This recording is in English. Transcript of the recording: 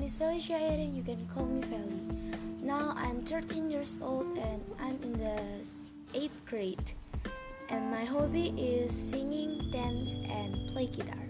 name is Felicia Erin. You can call me Feli. Now I'm 13 years old and I'm in the 8th grade. And my hobby is singing, dance, and play guitar.